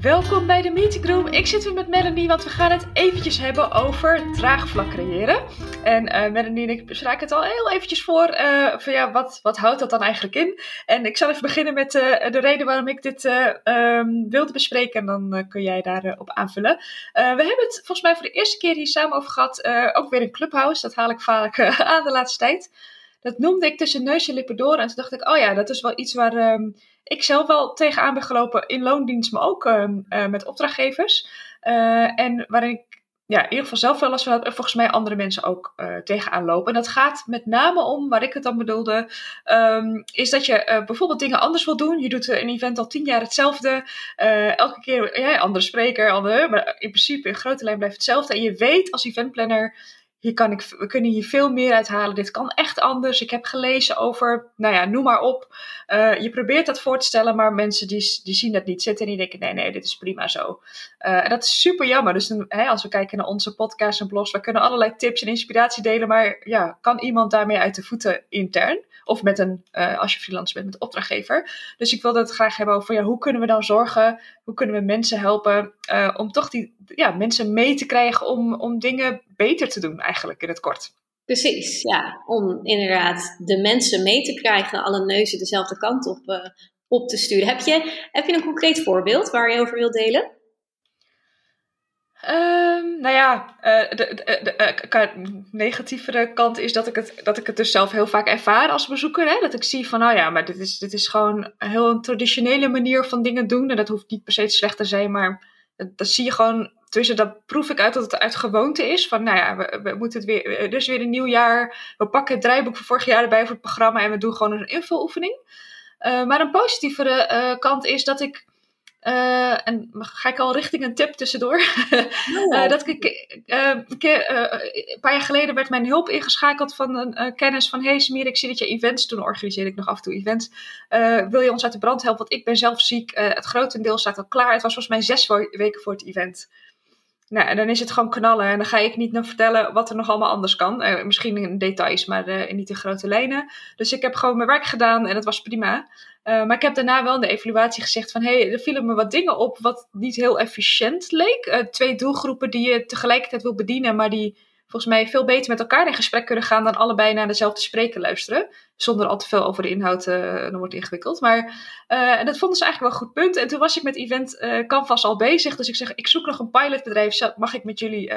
Welkom bij de Meeting Room. Ik zit weer met Melanie, want we gaan het eventjes hebben over draagvlak creëren. En uh, Melanie en ik bespraken het al heel eventjes voor. Uh, van ja, wat, wat houdt dat dan eigenlijk in? En ik zal even beginnen met uh, de reden waarom ik dit um, wilde bespreken. En dan kun jij daarop op aanvullen. we hebben het volgens mij voor de eerste keer hier samen over gehad. ook weer in Clubhouse. Dat haal ik vaak aan de laatste tijd. Dat noemde ik tussen neus en lippen door. En toen dacht ik, oh ja, dat is wel iets waar um, ik zelf wel tegenaan ben gelopen in loondienst, maar ook um, uh, met opdrachtgevers. Uh, en waarin ik ja, in ieder geval zelf wel eens had, volgens mij andere mensen ook uh, tegenaan lopen. En dat gaat met name om, waar ik het dan bedoelde, um, is dat je bijvoorbeeld dingen anders wil doen. Je doet een event al tien jaar hetzelfde. Elke keer ja, andere spreker, andere, maar in principe in grote lijn blijft hetzelfde. En je weet als eventplanner hier kan ik, we kunnen hier veel meer uithalen. Dit kan echt anders. Ik heb gelezen over, nou ja, noem maar op. Uh, je probeert dat voor te stellen, maar mensen die, die zien dat niet zitten en die denken, nee, nee, dit is prima zo. Uh, en dat is super jammer. Dus hè, als we kijken naar onze podcast en blogs, we kunnen allerlei tips en inspiratie delen, maar ja, kan iemand daarmee uit de voeten intern? Of met een, uh, als je freelancer bent, met een opdrachtgever. Dus ik wilde het graag hebben over ja, hoe kunnen we dan zorgen, hoe kunnen we mensen helpen uh, om toch die ja, mensen mee te krijgen om, om dingen beter te doen, eigenlijk in het kort. Precies, ja. Om inderdaad de mensen mee te krijgen, alle neuzen dezelfde kant op, uh, op te sturen. Heb je, heb je een concreet voorbeeld waar je over wilt delen? Um, nou ja, uh, de, de, de, de negatievere kant is dat ik, het, dat ik het dus zelf heel vaak ervaar als bezoeker. Hè? Dat ik zie van, nou ja, maar dit is, dit is gewoon een heel een traditionele manier van dingen doen. En dat hoeft niet per se slecht te zijn, maar dat, zie je gewoon. Tussen dat proef ik uit dat het uit gewoonte is. Van, nou ja, we, we moeten het weer, er is weer een nieuw jaar. We pakken het draaiboek van vorig jaar erbij voor het programma en we doen gewoon een invuloefening. Uh, maar een positievere kant is dat ik uh, en ga ik al richting een tip tussendoor. Oh. uh, dat ik uh, een, paar jaar geleden werd mijn hulp ingeschakeld van een kennis van hey Smir, ik zie dat je events, toen organiseerde ik nog af en toe events. wil je ons uit de brand helpen? Want ik ben zelf ziek. het grotendeel staat al klaar. Het was volgens mij zes weken voor het event. Nou, en dan is het gewoon knallen. En dan ga ik niet naar vertellen wat er nog allemaal anders kan. misschien in details, maar niet in grote lijnen. Dus ik heb gewoon mijn werk gedaan en dat was prima. Uh, maar ik heb daarna wel in de evaluatie gezegd van... hé, hey, er vielen me wat dingen op wat niet heel efficiënt leek. Uh, twee doelgroepen die je tegelijkertijd wil bedienen... maar die volgens mij veel beter met elkaar in gesprek kunnen gaan... dan allebei naar dezelfde spreker luisteren. Zonder al te veel over de inhoud, uh, dan wordt ingewikkeld. Maar en dat vonden ze eigenlijk wel een goed punt. En toen was ik met Event Canvas al bezig. Dus ik zeg, ik zoek nog een pilotbedrijf. Mag ik met jullie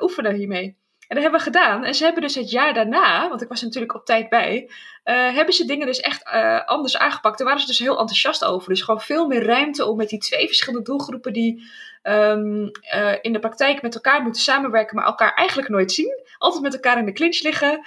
oefenen hiermee? En dat hebben we gedaan. En ze hebben dus het jaar daarna, want ik was natuurlijk op tijd bij, uh, hebben ze dingen dus echt uh, anders aangepakt. Daar waren ze dus heel enthousiast over. Dus gewoon veel meer ruimte om met die twee verschillende doelgroepen die um, uh, in de praktijk met elkaar moeten samenwerken, maar elkaar eigenlijk nooit zien. Altijd met elkaar in de clinch liggen.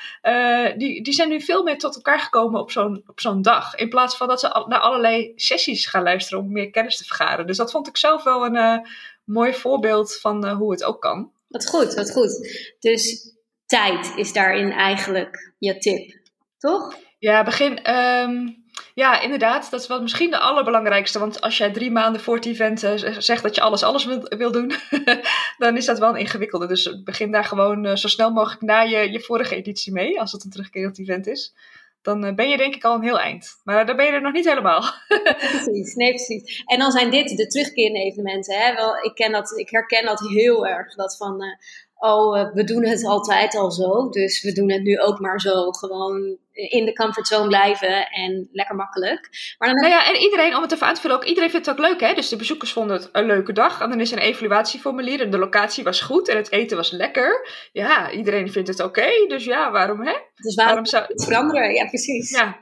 die, die zijn nu veel meer tot elkaar gekomen op zo'n op zo'n dag. In plaats van dat ze naar allerlei sessies gaan luisteren om meer kennis te vergaren. Dus dat vond ik zelf wel een mooi voorbeeld van hoe het ook kan. Wat goed, wat goed. Dus tijd is daarin eigenlijk je tip, toch? Ja, begin. Um, ja, inderdaad. Dat is wel misschien de allerbelangrijkste. Want als jij drie maanden voor het event uh, zegt dat je alles, alles wil, wil doen, dan is dat wel een ingewikkelde. Dus begin daar gewoon uh, zo snel mogelijk na je, je vorige editie mee, als het een terugkerend event is dan uh, ben je denk ik al een heel eind. Maar dan ben je er nog niet helemaal. precies, nee precies. En dan zijn dit de terugkerende evenementen. Hè? Wel, ik, ken dat, ik herken dat heel erg. Dat van, uh, oh, uh, we doen het altijd al zo. Dus we doen het nu ook maar zo. Gewoon in de comfortzone blijven en lekker makkelijk. Maar dan... Nou ja, en iedereen, om het even aan te vullen, ook iedereen vindt het ook leuk, hè? Dus de bezoekers vonden het een leuke dag. En dan is er een evaluatieformulier en de locatie was goed en het eten was lekker. Ja, iedereen vindt het oké, okay, dus ja, waarom, hè? Dus waarom, waarom zou het veranderen? Ja, precies. Ja,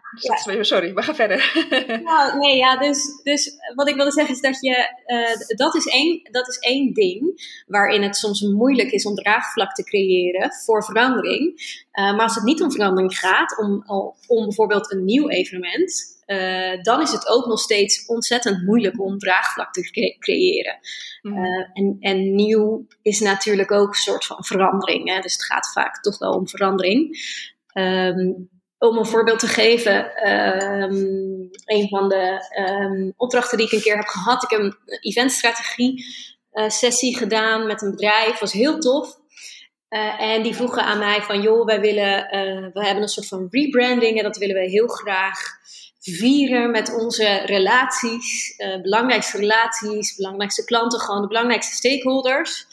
ja. sorry, we gaan verder. nou, nee, ja, dus, dus wat ik wilde zeggen is dat je, uh, dat, is één, dat is één ding waarin het soms moeilijk is om draagvlak te creëren voor verandering. Uh, maar als het niet om verandering gaat, om, om bijvoorbeeld een nieuw evenement, uh, dan is het ook nog steeds ontzettend moeilijk om draagvlak te creëren. Mm. Uh, en, en nieuw is natuurlijk ook een soort van verandering. Hè? Dus het gaat vaak toch wel om verandering. Um, om een voorbeeld te geven, um, een van de um, opdrachten die ik een keer heb gehad, ik heb een eventstrategie uh, sessie gedaan met een bedrijf, was heel tof. Uh, en die vroegen aan mij van, joh, wij willen, uh, we hebben een soort van rebranding en dat willen we heel graag vieren met onze relaties, uh, belangrijkste relaties, belangrijkste klanten, gewoon de belangrijkste stakeholders.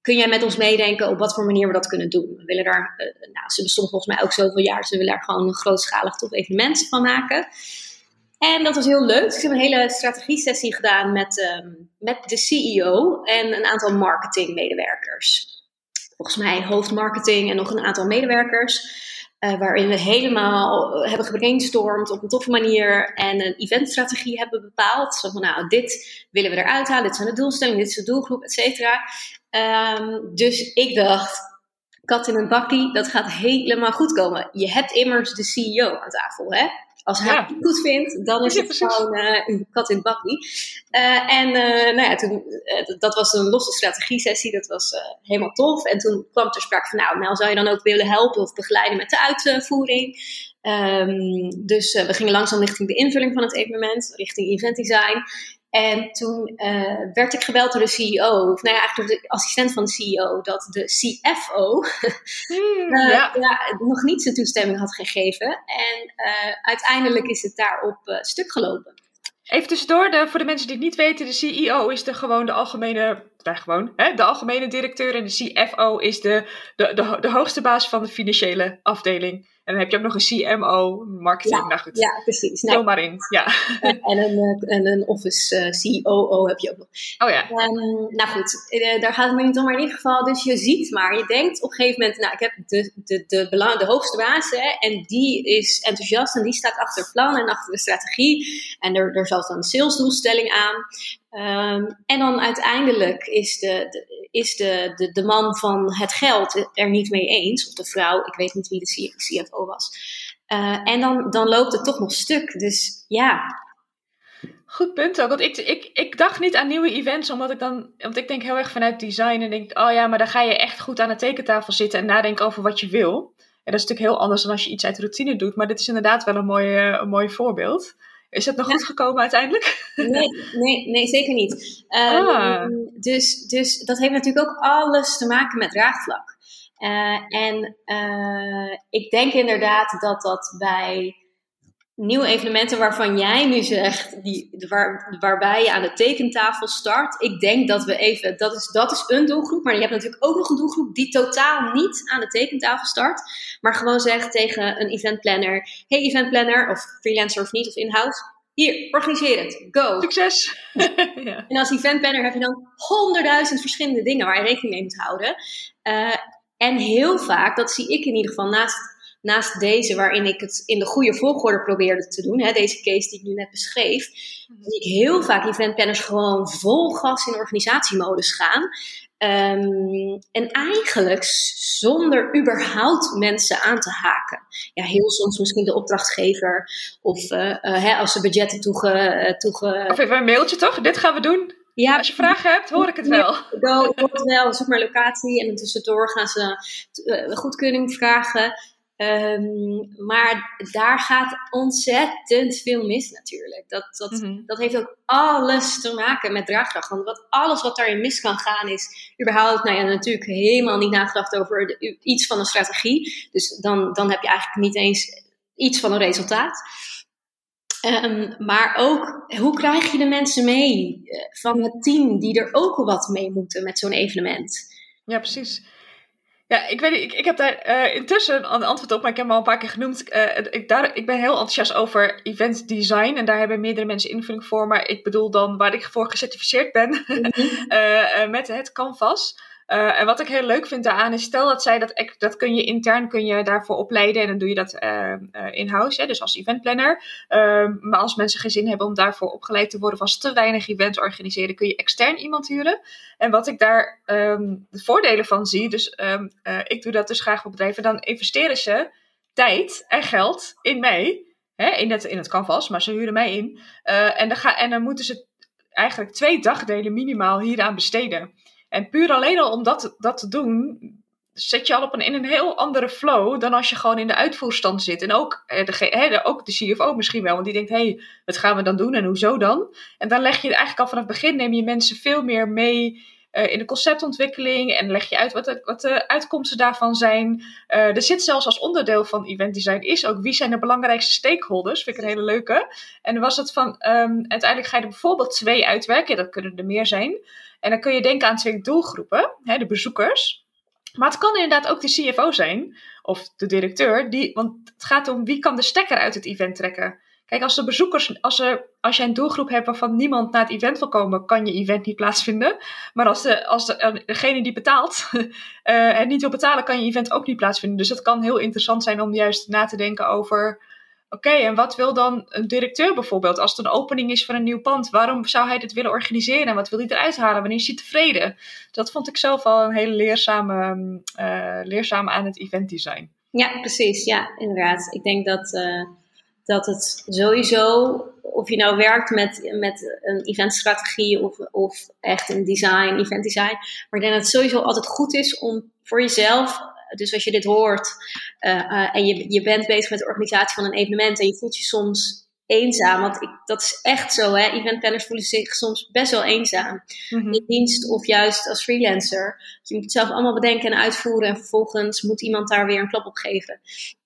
Kun jij met ons meedenken op wat voor manier we dat kunnen doen? We willen daar, nou, ze bestond volgens mij ook zoveel jaar, ze willen daar gewoon een grootschalig tof evenement van maken. En dat was heel leuk. Dus ik heb een hele strategie-sessie gedaan met, um, met de CEO en een aantal marketingmedewerkers. Volgens mij hoofdmarketing en nog een aantal medewerkers. Uh, waarin we helemaal hebben gebrainstormd op een toffe manier en een eventstrategie hebben bepaald. Zo van, nou, dit willen we eruit halen, dit zijn de doelstellingen, dit is de doelgroep, et cetera. Um, dus ik dacht, kat in een bakkie, dat gaat helemaal goed komen. Je hebt immers de CEO aan tafel, hè? Als hij het goed vindt, dan is het gewoon uh, een kat in het bakkie. Uh, en uh, nou ja, toen, dat was een losse strategie-sessie, dat was helemaal tof. En toen kwam ter sprake van, nou, nou zou je dan ook willen helpen of begeleiden met de uitvoering. Um, dus we gingen langzaam richting de invulling van het evenement, richting event design. En toen uh, werd ik gebeld door de CEO, of nou ja, eigenlijk door de assistent van de CEO, dat de CFO hmm, uh, ja. ja. nog niet zijn toestemming had gegeven. En uh, uiteindelijk is het daarop stuk gelopen. Even tussendoor, de, voor de mensen die het niet weten, de CEO is de, gewoon de algemene, nou gewoon, hè, de algemene directeur en de CFO is de, de, de, de hoogste baas van de financiële afdeling. En dan heb je ook nog een CMO, marketing. Ja, nou goed. ja precies. Vul maar in. Ja. En een, eh, en een office uh, eh, COO heb je ook nog. Oh ja. Um, nou goed, uh, daar gaat het me niet om. Maar in ieder geval, dus je ziet maar, je denkt op een gegeven moment, nou ik heb de, de, de, belang, de hoogste baas hè, en die is enthousiast en die staat achter het plan en achter de strategie. En er, er zat een salesdoelstelling aan. Um, en dan uiteindelijk is, de, de, is de, de, de man van het geld er niet mee eens, of de vrouw, ik weet niet wie de CFO was. Uh, en dan, dan loopt het toch nog stuk. Dus ja. Goed punt ook. Want ik, ik, ik dacht niet aan nieuwe events, omdat ik dan. Want ik denk heel erg vanuit design en denk, oh ja, maar dan ga je echt goed aan de tekentafel zitten en nadenken over wat je wil. En dat is natuurlijk heel anders dan als je iets uit routine doet. Maar dit is inderdaad wel een mooi, een mooi voorbeeld. Is het nog goed gekomen uiteindelijk? Nee, nee, nee zeker niet. Um, dus, dus dat heeft natuurlijk ook alles te maken met draagvlak. Uh, en uh, ik denk inderdaad dat dat bij nieuwe evenementen waarvan jij nu zegt, die, waar, waarbij je aan de tekentafel start. Ik denk dat we even, dat is, dat is een doelgroep, maar je hebt natuurlijk ook nog een doelgroep die totaal niet aan de tekentafel start. Maar gewoon zegt tegen een eventplanner, hey eventplanner, of freelancer of niet, of in-house. Hier, organiseer het. Go. Succes. ja. En als eventplanner heb je dan honderdduizend verschillende dingen waar je rekening mee moet houden. Uh, en heel vaak, dat zie ik in ieder geval naast, naast deze, waarin ik het in de goede volgorde probeerde te doen, hè, deze case die ik nu net beschreef, mhm. zie ik heel vaak eventplanners gewoon vol gas in organisatiemodus gaan. Um, en eigenlijk zonder überhaupt mensen aan te haken. Ja, heel soms misschien de opdrachtgever of uh, uh, hè, als ze budgetten toege, uh, toege... Of even een mailtje toch? Dit gaan we doen. Ja, Als je vragen hebt, hoor ik het wel. Go, ik hoor het wel. Zoek maar locatie. En tussendoor gaan ze uh, goedkeuring vragen. Um, maar daar gaat ontzettend veel mis natuurlijk. Dat, dat, mm -hmm. dat heeft ook alles te maken met draagkracht. Want wat, alles wat daarin mis kan gaan is überhaupt, nou ja, natuurlijk helemaal niet nagedacht over de, iets van een strategie. Dus dan, dan heb je eigenlijk niet eens iets van een resultaat. Um, maar ook, hoe krijg je de mensen mee uh, van het team die er ook al wat mee moeten met zo'n evenement? Ja, precies. Ja, ik weet niet, ik, ik heb daar uh, intussen een antwoord op, maar ik heb hem al een paar keer genoemd. Uh, ik, daar, ik ben heel enthousiast over event design en daar hebben meerdere mensen invulling voor. Maar ik bedoel dan waar ik voor gecertificeerd ben mm -hmm. met het Canvas. Uh, en wat ik heel leuk vind daaraan is, stel dat zij dat, dat kun je intern kun je daarvoor opleiden en dan doe je dat uh, uh, in-house, dus als eventplanner. Ehm, maar als mensen geen zin hebben om daarvoor opgeleid te worden of als te weinig events organiseren, kun je extern iemand huren. En wat ik daar um, de voordelen van zie, dus um, ik doe dat dus graag voor bedrijven, dan investeren ze tijd en geld in mij, hè, in, het, in het canvas, maar ze huren mij in. en, dan ga, en dan moeten ze eigenlijk twee dagdelen minimaal hieraan besteden. En puur alleen al om dat, dat te doen, zet je al op een, in een heel andere flow dan als je gewoon in de uitvoerstand zit. En ook, eh, de, ook de CFO misschien wel, want die denkt, hé, hey, wat gaan we dan doen en hoezo dan? En dan leg je eigenlijk al vanaf het begin, neem je mensen veel meer mee in de conceptontwikkeling en leg je uit wat de, wat de uitkomsten daarvan zijn. er zit zelfs als onderdeel van event design is ook wie zijn de belangrijkste stakeholders. Vind ik een hele leuke. En was het van um, uiteindelijk ga je er bijvoorbeeld twee uitwerken. Dat kunnen er meer zijn. En dan kun je denken aan twee doelgroepen, hè, de bezoekers. Maar het kan inderdaad ook de CFO zijn, of de directeur, die, want het gaat om wie kan de stekker uit het event trekken. Kijk, als de bezoekers, als, er, als je een doelgroep hebt waarvan niemand naar het event wil komen, kan je event niet plaatsvinden. Maar als, de, als de, degene die betaalt uh, het niet wil betalen, kan je event ook niet plaatsvinden. Dus het kan heel interessant zijn om juist na te denken over Oké, en wat wil dan een directeur bijvoorbeeld als het een opening is van een nieuw pand? Waarom zou hij dit willen organiseren en wat wil hij eruit halen? Wanneer is hij tevreden? Dat vond ik zelf al een hele leerzame, uh, leerzame aan het event design. Ja, precies. Ja, inderdaad. Ik denk dat, dat het sowieso, of je nou werkt met, met een eventstrategie of, of echt een design, event design, maar ik denk dat het sowieso altijd goed is om voor jezelf dus als je dit hoort uh, uh, en je, je bent bezig met de organisatie van een evenement en je voelt je soms eenzaam, want ik, dat is echt zo, hè? Eventplanners voelen zich soms best wel eenzaam. Mm-hmm. In dienst of juist als freelancer. Dus je moet het zelf allemaal bedenken en uitvoeren en vervolgens moet iemand daar weer een klap op geven.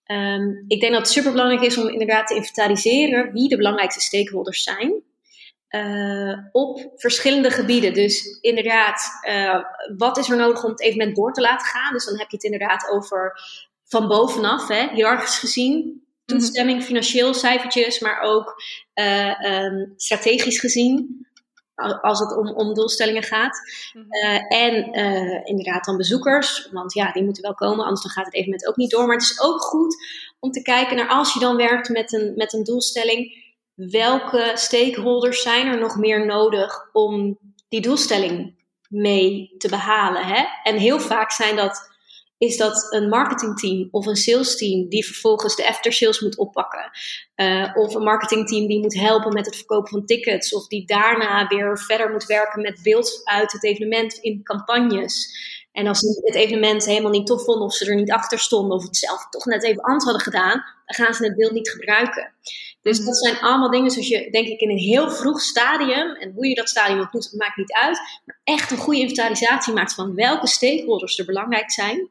Um, ik denk dat het super belangrijk is om inderdaad te inventariseren wie de belangrijkste stakeholders zijn. Uh, op verschillende gebieden. Dus inderdaad, uh, wat is er nodig om het evenement door te laten gaan? Dus dan heb je het inderdaad over van bovenaf, hè, hiërarchisch gezien, toestemming, mhm. financieel, cijfertjes, maar ook uh, um, strategisch gezien. Als het om, om doelstellingen gaat. Mm en inderdaad dan bezoekers. Want ja, die moeten wel komen, anders dan gaat het evenement ook niet door. Maar het is ook goed om te kijken naar als je dan werkt met een, met een doelstelling welke stakeholders zijn er nog meer nodig om die doelstelling mee te behalen. Hè? En heel vaak zijn dat, is dat een marketingteam of een salesteam die vervolgens de aftersales moet oppakken. Uh, of een marketingteam die moet helpen met het verkopen van tickets. Of die daarna weer verder moet werken met beeld uit het evenement in campagnes. En als ze het evenement helemaal niet tof vonden, of ze er niet achter stonden, of het zelf toch net even anders hadden gedaan, dan gaan ze het beeld niet gebruiken. Dus dat zijn allemaal dingen zoals je, denk ik, in een heel vroeg stadium, en hoe je dat stadium ook doet, maakt niet uit, maar echt een goede inventarisatie maakt van welke stakeholders er belangrijk zijn.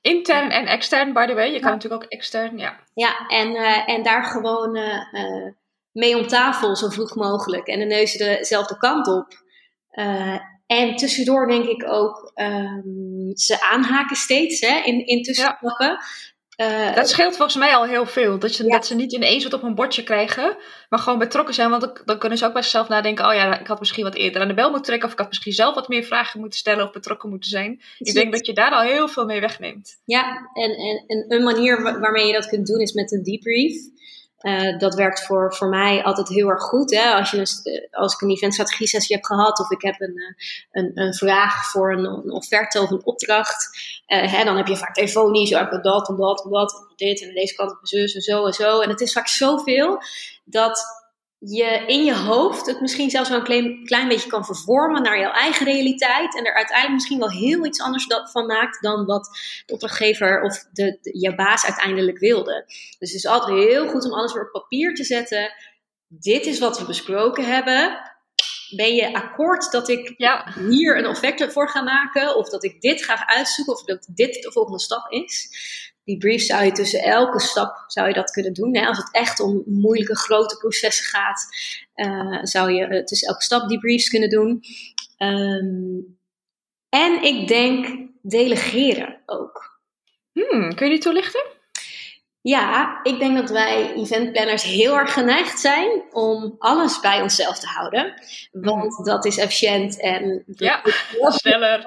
Intern en extern, by the way. Je kan natuurlijk ook extern, ja. Ja, en, uh, en daar gewoon uh, mee om tafel zo vroeg mogelijk. En de neuzen dezelfde kant op. Uh, en tussendoor denk ik ook um, ze aanhaken steeds hè, in, in tussenstappen. Uh, dat scheelt volgens mij al heel veel. Dat, je, dat ze niet ineens wat op een bordje krijgen, maar gewoon betrokken zijn. Want dan, kunnen ze ook bij zichzelf nadenken: oh ja, ik had misschien wat eerder aan de bel moeten trekken. Of ik had misschien zelf wat meer vragen moeten stellen of betrokken moeten zijn. Ik denk dat je daar al heel veel mee wegneemt. Ja, en, en, en een manier waarmee je dat kunt doen is met een debrief. Uh, dat werkt voor, voor mij altijd heel erg goed. Hè? Als, je als ik een eventstrategie sessie heb gehad of ik heb een, eh, een, een vraag voor een, een offerte of een opdracht, uh, hè, dan heb je vaak telefonisch, ik dat en dat en dat en dit en deze kant op zus en zo en zo. En het is vaak zoveel dat je in je hoofd het misschien zelfs wel een klein, klein beetje kan vervormen naar jouw eigen realiteit. En er uiteindelijk misschien wel heel iets anders van maakt dan wat de opdrachtgever of de, de, je baas uiteindelijk wilde. Dus het is altijd heel goed om alles weer op papier te zetten. Dit is wat we besproken hebben. Ben je akkoord dat ik ja. hier een offerte voor ga maken? Of dat ik dit ga uitzoeken? Of dat dit de volgende stap is? Die brief zou je tussen elke stap zou je dat kunnen doen. Hè? Als het echt om moeilijke grote processen gaat, uh, zou je uh, tussen elke stap die briefs kunnen doen. Um, en ik denk delegeren ook. Hmm, kun je die toelichten? Ja, ik denk dat wij eventplanners heel erg geneigd zijn om alles bij onszelf te houden. Want hmm. dat is efficiënt en ja, sneller.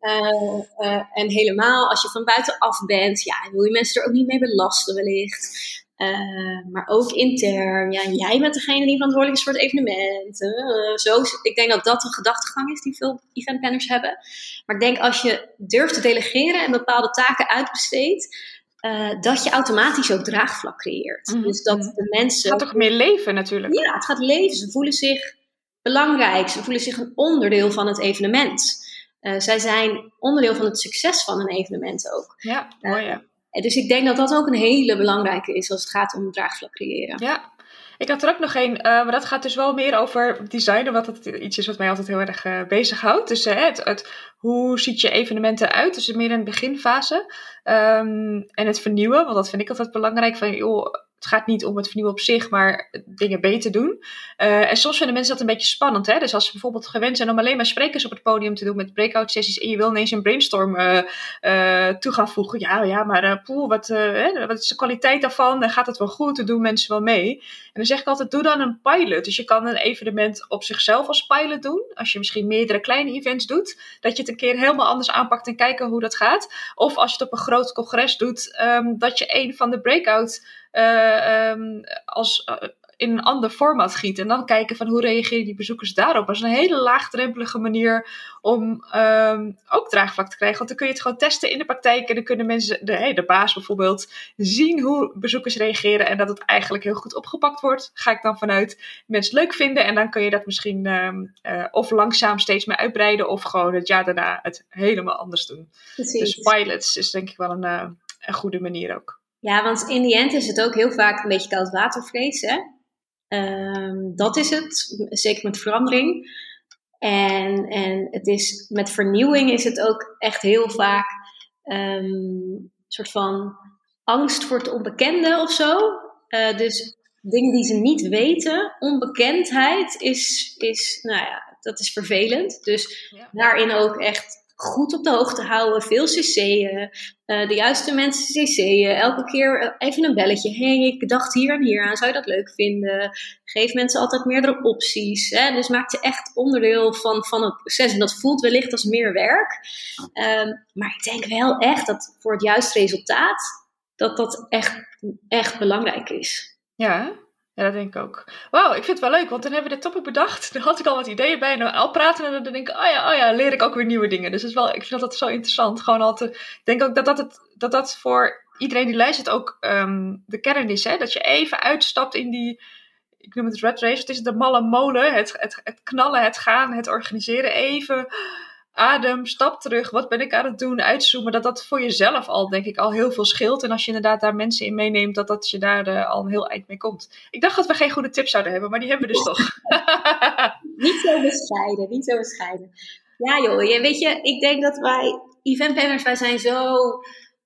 Uh, uh, en helemaal als je van buitenaf bent, ja, wil je mensen er ook niet mee belasten wellicht. Uh, maar ook intern, ja, jij bent degene die verantwoordelijk is voor het evenement. zo, ik denk dat dat een gedachtegang is die veel eventplanners hebben. Maar ik denk als je durft te delegeren en bepaalde taken uitbesteedt, dat je automatisch ook draagvlak creëert. Mm -hmm. Dus dat de mensen. Het gaat toch meer leven natuurlijk? Ja, het gaat leven. Ze voelen zich belangrijk. Ze voelen zich een onderdeel van het evenement. Uh, zij zijn onderdeel van het succes van een evenement ook. Ja, mooi ja. Uh, dus ik denk dat dat ook een hele belangrijke is als het gaat om draagvlak creëren. Ja, Ik had er ook nog een, maar dat gaat dus wel meer over design, wat het iets is wat mij altijd heel erg uh, bezighoudt. Dus het, het, hoe ziet je evenementen uit? Dus meer in de beginfase. Um, en het vernieuwen, want dat vind ik altijd belangrijk. Van, joh, het gaat niet om het vernieuwen op zich, maar dingen beter doen. Uh, en soms vinden mensen dat een beetje spannend. Hè? Dus als ze bijvoorbeeld gewend zijn om alleen maar sprekers op het podium te doen met breakout sessies en je wil ineens een brainstorm uh, uh, toe gaan voegen. Ja, ja maar poeh, wat, wat is de kwaliteit daarvan? gaat het wel goed? Dan doen mensen wel mee? En dan zeg ik altijd, doe dan een pilot. Dus je kan een evenement op zichzelf als pilot doen. Als je misschien meerdere kleine events doet. Dat je het een keer helemaal anders aanpakt en kijken hoe dat gaat. Of als je het op een groot congres doet, um, dat je een van de breakout um, als, uh, in een ander format giet. En dan kijken van hoe reageren die bezoekers daarop. Dat is een hele laagdrempelige manier om um, ook draagvlak te krijgen. Want dan kun je het gewoon testen in de praktijk. En dan kunnen mensen, de, hey, de baas bijvoorbeeld, zien hoe bezoekers reageren. En dat het eigenlijk heel goed opgepakt wordt. Ga ik dan vanuit mensen leuk vinden. En dan kun je dat misschien um, uh, of langzaam steeds meer uitbreiden. Of gewoon het jaar daarna het helemaal anders doen. Precies. Dus pilots is denk ik wel een, uh, een goede manier ook. Ja, want in die end is het ook heel vaak een beetje koud watervrees. Hè? Um, dat is het, zeker met verandering. En, en het is, met vernieuwing is het ook echt heel vaak um, een soort van angst voor het onbekende of zo. Uh, dus dingen die ze niet weten, onbekendheid is, is nou ja, dat is vervelend. Dus ja. daarin ook echt goed op de hoogte houden, veel cc'en, uh, de juiste mensen cc'en, elke keer even een belletje. hey, ik dacht hier en hier aan, zou je dat leuk vinden? Geef mensen altijd meerdere opties. Hè? Dus maak je echt onderdeel van, van het proces. En dat voelt wellicht als meer werk. Um, maar ik denk wel echt dat voor het juiste resultaat, dat dat echt, echt belangrijk is. Ja, ja, dat denk ik ook. Wauw, ik vind het wel leuk, want dan hebben we dit topic bedacht. Dan had ik al wat ideeën bij en al praten en dan denk ik, oh ja, oh ja, leer ik ook weer nieuwe dingen. Dus is wel, ik vind dat zo interessant. Gewoon altijd, ik denk ook dat dat, het, dat, dat voor iedereen die luistert ook um, de kern is. Hè? Dat je even uitstapt in die, ik noem het red race, het is de malle molen, het, het, het knallen, het gaan, het organiseren. Even adem, stap terug, wat ben ik aan het doen, uitzoomen, dat dat voor jezelf al, denk ik, al heel veel scheelt. En als je inderdaad daar mensen in meeneemt, dat, dat je daar uh, al een heel eind mee komt. Ik dacht dat we geen goede tips zouden hebben, maar die hebben we dus toch. niet zo bescheiden, niet zo bescheiden. Ja joh, weet je, ik denk dat wij, event planners, wij zijn zo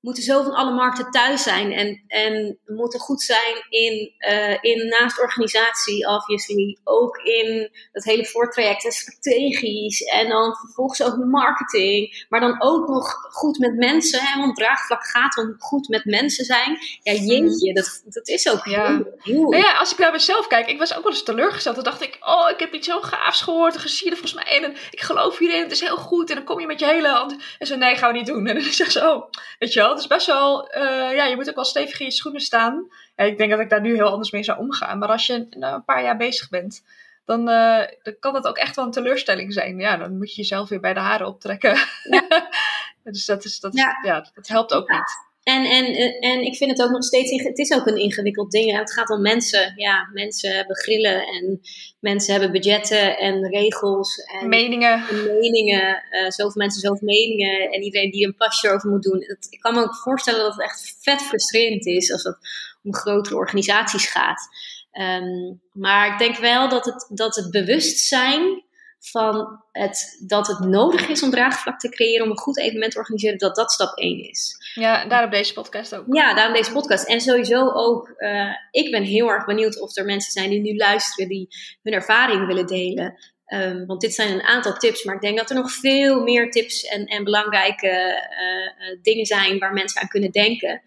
moeten zo van alle markten thuis zijn en, en moeten goed zijn in, uh, in naast organisatie, obviously, ook in het hele voortraject en strategisch en dan vervolgens ook marketing, maar dan ook nog goed met mensen, hè, want draagvlak gaat om goed met mensen zijn. Ja, jeetje, dat, dat is ook ja. Heel, heel... Nou ja, als ik naar mezelf kijk, ik was ook wel eens teleurgesteld. Dan dacht ik, oh, ik heb iets zo gaafs gehoord en gezien volgens mij en ik geloof hierin, het is heel goed en dan kom je met je hele hand en zo, nee, gaan we niet doen. En dan zeg ze, oh, weet je wel, het is best wel, uh, ja, je moet ook wel stevig in je schoenen staan. Ja, ik denk dat ik daar nu heel anders mee zou omgaan. Maar als je nou, een paar jaar bezig bent, dan, uh, dan kan dat ook echt wel een teleurstelling zijn. Ja, dan moet je jezelf weer bij de haren optrekken. Ja. dus dat, is, dat, ja. ja dat helpt ook ja. niet. En, en, en ik vind het ook nog steeds, het is ook een ingewikkeld ding. Het gaat om mensen. Ja, mensen hebben grillen en mensen hebben budgetten en regels. En meningen. En meningen. Uh, zoveel mensen, zoveel meningen. En iedereen die een pasje over moet doen. Ik kan me ook voorstellen dat het echt vet frustrerend is als het om grotere organisaties gaat. Um, maar ik denk wel dat het, dat het bewustzijn van het, dat het nodig is om draagvlak te creëren, om een goed evenement te organiseren, dat dat stap 1 is. Ja, daarom deze podcast ook. Ja, daarom deze podcast. En sowieso ook, uh, ik ben heel erg benieuwd of er mensen zijn die nu luisteren, die hun ervaring willen delen. Um, want dit zijn een aantal tips, maar ik denk dat er nog veel meer tips en, en belangrijke uh, dingen zijn waar mensen aan kunnen denken.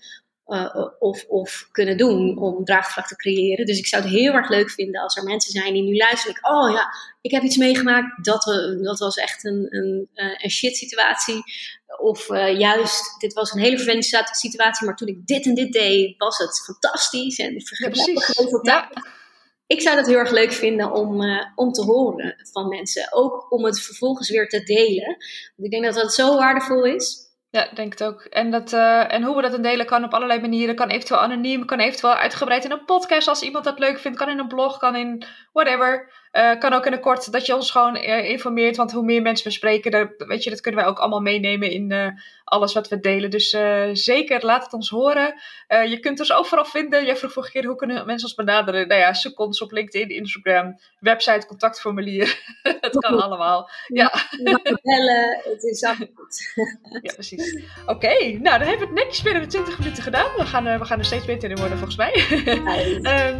Uh, of, of kunnen doen om draagvlak te creëren. Dus ik zou het heel erg leuk vinden als er mensen zijn die nu luisteren. oh ja, ik heb iets meegemaakt. Dat, uh, dat was echt een, een, uh, een shit situatie. Of juist, dit was een hele vervelende situatie. Maar toen ik dit en dit deed, was het fantastisch. En ik vergeet het ja. Ik zou dat heel erg leuk vinden om, om te horen van mensen. Ook om het vervolgens weer te delen. Want ik denk dat dat zo waardevol is. Ja, denk het ook. En, dat, uh, en hoe we dat dan delen kan op allerlei manieren. Kan eventueel anoniem, kan eventueel uitgebreid in een podcast als iemand dat leuk vindt. Kan in een blog, kan in whatever. Uh, kan ook in een kort dat je ons gewoon informeert. Want hoe meer mensen we spreken, dat, weet je, dat kunnen wij ook allemaal meenemen in alles wat we delen. Dus zeker laat het ons horen. je kunt ons overal vinden. Jij vroeg vorige keer hoe kunnen mensen ons benaderen? Nou ja, zoek ons op LinkedIn, Instagram, website, contactformulier. het kan allemaal. Ja. Bellen, het is goed. ja, precies. Oké, nou dan hebben we het netjes binnen de 20 minuten gedaan. We gaan, we gaan er steeds beter in worden volgens mij.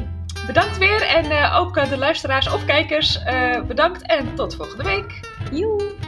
bedankt weer en uh, ook uh, de luisteraars of kijkers uh, bedankt en tot volgende week. Joe.